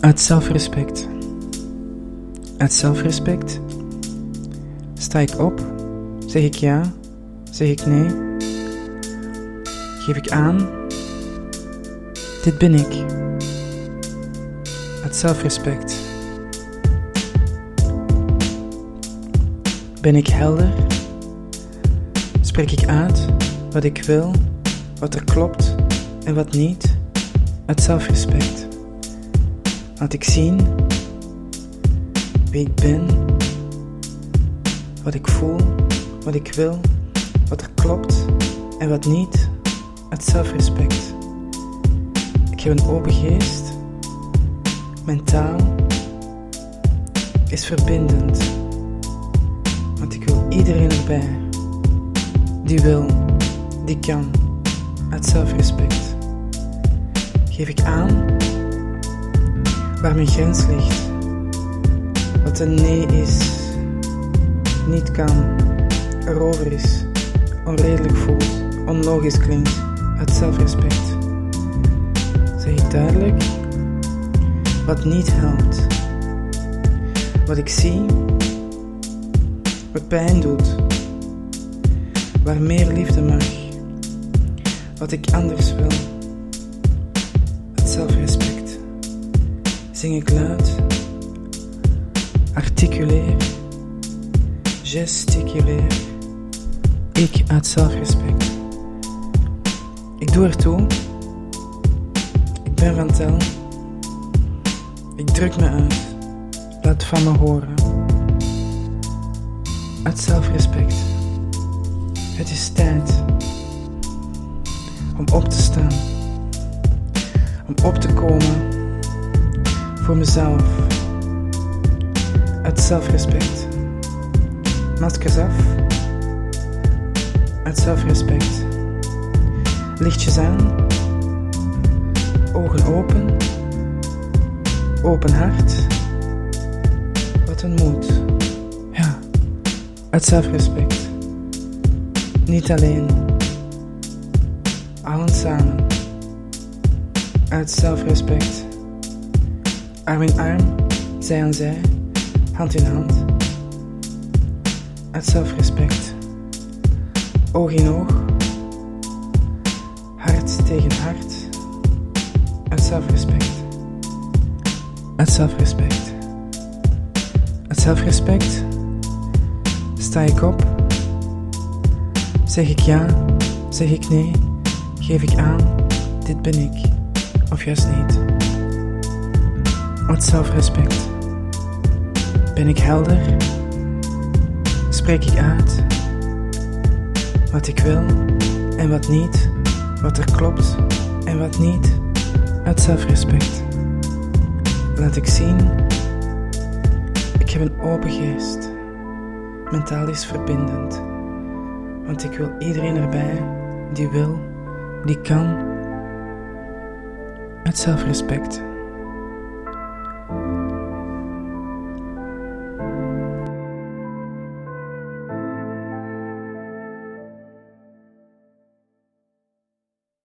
Uit zelfrespect. Uit zelfrespect sta ik op, zeg ik ja, zeg ik nee, geef ik aan, dit ben ik. Uit zelfrespect. Ben ik helder? Spreek ik uit wat ik wil, wat er klopt en wat niet? Uit zelfrespect. Laat ik zien wie ik ben, wat ik voel, wat ik wil, wat er klopt en wat niet, uit zelfrespect. Ik heb een open geest, mijn taal is verbindend, want ik wil iedereen erbij die wil, die kan, uit zelfrespect. Geef ik aan waar mijn grens ligt. Wat een nee is, niet kan, erover is, onredelijk voelt, onlogisch klinkt, uit zelfrespect. Zeg ik duidelijk wat niet helpt. Wat ik zie, wat pijn doet, waar meer liefde mag, wat ik anders wil, zing ik luid, articuleer, gesticuleer. Ik uit zelfrespect. Ik doe ertoe. Ik ben van tel. Ik druk me uit. Laat van me horen. Uit zelfrespect. Het is tijd om op te staan. Om op te komen voor mezelf. Uit zelfrespect. Maskers af. Uit zelfrespect. Lichtjes aan. Ogen open. Open hart. Wat een moed. Ja, uit zelfrespect. Niet alleen. Allen samen. Uit zelfrespect. Arm in arm, zij aan zij, hand in hand. Uit zelfrespect. Oog in oog. Hart tegen hart. Uit zelfrespect. Uit zelfrespect. Uit zelfrespect sta ik op. Zeg ik ja, zeg ik nee, geef ik aan, dit ben ik, of juist niet. Zelfrespect. Ben ik helder? Spreek ik uit wat ik wil en wat niet, wat er klopt en wat niet, uit zelfrespect. Laat ik zien, ik heb een open geest. Mentaal is verbindend, want ik wil iedereen erbij die wil, die kan, uit zelfrespect.